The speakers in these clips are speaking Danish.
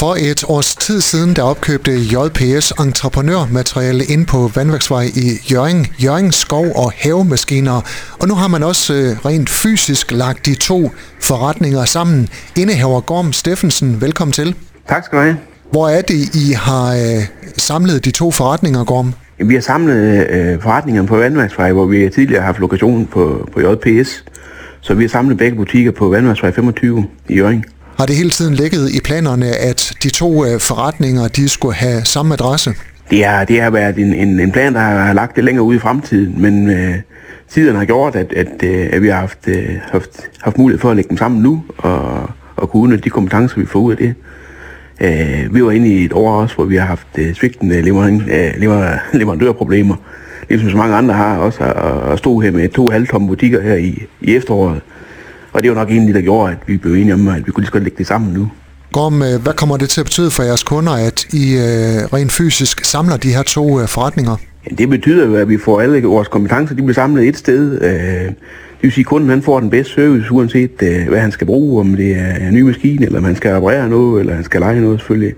For et års tid siden, der opkøbte JPS entreprenørmateriale ind på Vandværksvej i Jørgen, Jørgen Skov og Havemaskiner. Og nu har man også øh, rent fysisk lagt de to forretninger sammen. Indehaver Gorm Steffensen, velkommen til. Tak skal du have. Hvor er det, I har øh, samlet de to forretninger, Gorm? Vi har samlet øh, forretningerne på Vandværksvej, hvor vi tidligere har haft lokation på, på JPS. Så vi har samlet begge butikker på Vandværksvej 25 i Jørgen. Har det hele tiden ligget i planerne, at de to øh, forretninger de skulle have samme adresse? Det, har, det har været en, en, en plan, der har lagt det længere ud i fremtiden, men øh, tiden har gjort, at, at, øh, at vi har haft, øh, haft, haft mulighed for at lægge dem sammen nu, og, og kunne udnytte de kompetencer, vi får ud af det. Øh, vi var inde i et år også, hvor vi har haft øh, svigtende øh, lever, leverandørproblemer, ligesom så mange andre har også, at stå her med to halvtomme butikker her i, i efteråret. Og det var nok egentlig, der gjorde, at vi blev enige om, at vi kunne lige så godt lægge det sammen nu. Gorm, hvad kommer det til at betyde for jeres kunder, at I øh, rent fysisk samler de her to øh, forretninger? Ja, det betyder jo, at vi får alle vores kompetencer, de bliver samlet et sted. Øh, det vil sige, at kunden han får den bedste service, uanset øh, hvad han skal bruge, om det er en ny maskine, eller om han skal reparere noget, eller han skal lege noget selvfølgelig.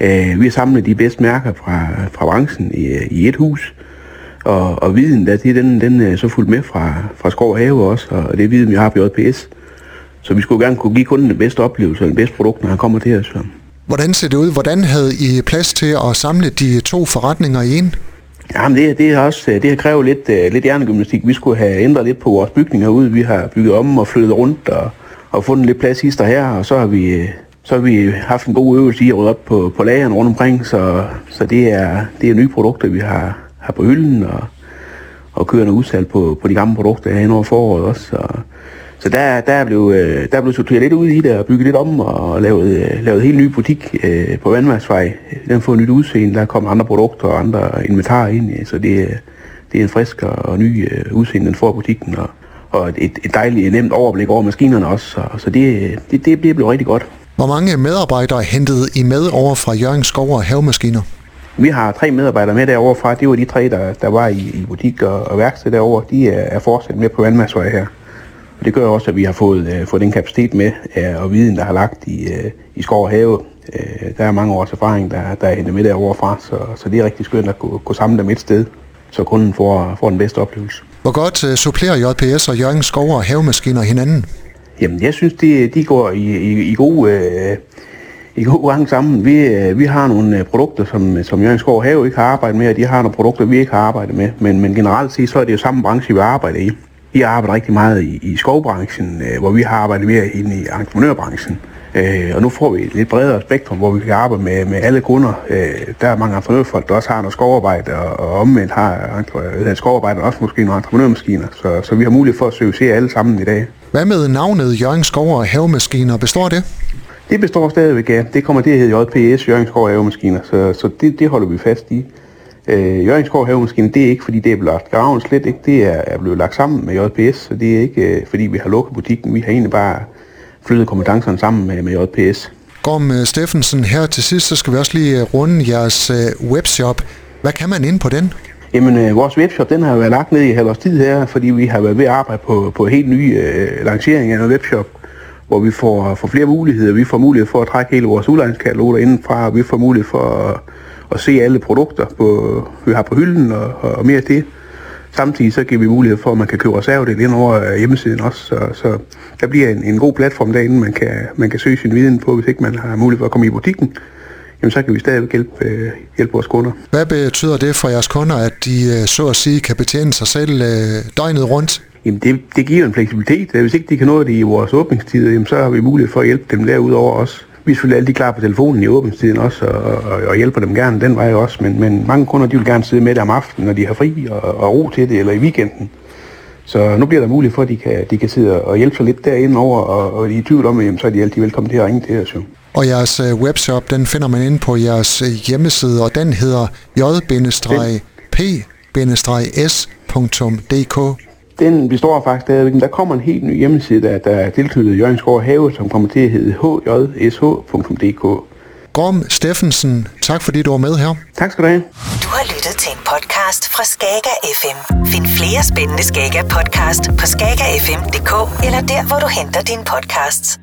Øh, vi har samlet de bedste mærker fra, fra branchen i, i et hus. Og, og viden, der, det, den, den er så fuldt med fra, fra skov og have også, og det er viden, vi har på JPS. Så vi skulle gerne kunne give kunden den bedste oplevelse og den bedste produkt, når han kommer til os. Hvordan ser det ud? Hvordan havde I plads til at samle de to forretninger i en? Jamen det, det, har også, det har krævet lidt, uh, lidt hjernegymnastik. Vi skulle have ændret lidt på vores bygninger ud. Vi har bygget om og flyttet rundt og, og fundet lidt plads hister her, og så har vi, så har vi haft en god øvelse i at rydde op på, på lageren rundt omkring, så, så det, er, det er nye produkter, vi har, her på hylden, og, og kører udsalg på, på de gamle produkter her over foråret også. Så, så der, der, blev, øh, der blev sorteret lidt ud i det og bygget lidt om og lavet, øh, lavet helt ny butik øh, på Vandværksvej. Den har fået nyt udseende, der kommer andre produkter og andre inventarer ind, så det, det er en frisk og ny øh, udseende, den får butikken. Og, og et, et dejligt nemt overblik over maskinerne også, så, så det, det, det bliver blevet rigtig godt. Hvor mange medarbejdere hentede I med over fra Jørgen Skov og Havemaskiner? Vi har tre medarbejdere med derovre fra. Det var de tre, der, der var i, i butik og, og værksted derovre. De er, er fortsat med på Vandmasvej her. Og det gør også, at vi har fået, uh, fået den kapacitet med uh, og viden, der har lagt i, uh, i skov og have. Uh, der er mange års erfaring, der, der er hentet med derovre fra, så, så det er rigtig skønt at kunne, kunne samle dem et sted, så kunden får, får den bedste oplevelse. Hvor godt uh, supplerer JPS og Jørgen Skov og havemaskiner hinanden? Jamen, jeg synes, de, de går i, i, i god... Uh, i god gang sammen. Vi, øh, vi har nogle øh, produkter, som, øh, som Jørgen Skov Have ikke har arbejdet med, og de har nogle produkter, vi ikke har arbejdet med. Men, men generelt set, så er det jo samme branche, vi arbejder i. Vi arbejder rigtig meget i, i skovbranchen, øh, hvor vi har arbejdet mere ind i entreprenørbranchen. Øh, og nu får vi et lidt bredere spektrum, hvor vi kan arbejde med, med alle kunder. Øh, der er mange entreprenørfolk, der også har noget skovarbejde, og, og omvendt har entre, skovarbejde også måske nogle entreprenørmaskiner. Så, så vi har mulighed for at servicere alle sammen i dag. Hvad med navnet Jørgen Skov og Havemaskiner? Består det? Det består stadigvæk af. Det kommer til at hedde JPS, Jørgenskov Havemaskiner, så, så det, det holder vi fast i. Øh, Jørgenskov Havemaskiner, det er ikke fordi det er blevet lagt graven slet ikke. Det er, er blevet lagt sammen med JPS, så det er ikke øh, fordi vi har lukket butikken. Vi har egentlig bare flyttet kompetencerne sammen med, med JPS. Gorm Steffensen, her til sidst, så skal vi også lige øh, runde jeres øh, webshop. Hvad kan man ind på den? Jamen, øh, vores webshop, den har været lagt ned i halvårs tid her, fordi vi har været ved at arbejde på, på helt nye øh, lancering af en webshop hvor vi får, får flere muligheder. Vi får mulighed for at trække hele vores udlejningskataloger indenfra, og vi får mulighed for at, at se alle produkter, på, vi har på hylden og, og mere til. Samtidig så giver vi mulighed for, at man kan købe reservedel ind over øh, hjemmesiden også, så, så der bliver en, en god platform derinde, man kan, man kan søge sin viden på, hvis ikke man har mulighed for at komme i butikken. Jamen, så kan vi stadig hjælpe, øh, hjælpe vores kunder. Hvad betyder det for jeres kunder, at de øh, så at sige kan betjene sig selv øh, døgnet rundt? Jamen det, det giver en fleksibilitet. Hvis ikke de kan nå det i vores åbningstid, jamen så har vi mulighed for at hjælpe dem derudover også. Vi er selvfølgelig altid klar på telefonen i åbningstiden også, og, og, og hjælper dem gerne den vej også, men, men mange kunder de vil gerne sidde med det om aftenen, når de har fri og, og ro til det, eller i weekenden. Så nu bliver der mulighed for, at de kan, de kan sidde og hjælpe sig lidt derinde over, og, og de er i tvivl om, jamen, så er de altid velkommen til at ringe til os. Jo. Og jeres uh, webshop, den finder man inde på jeres uh, hjemmeside, og den hedder j-p-s.dk. Den består faktisk stadigvæk, men der kommer en helt ny hjemmeside, der, der er tilknyttet Jørgenskov Have, som kommer til at hedde hjsh.dk. Gorm Steffensen, tak fordi du var med her. Tak skal du have. Du har lyttet til en podcast fra Skager FM. Find flere spændende Skager podcast på skagerfm.dk eller der, hvor du henter dine podcasts.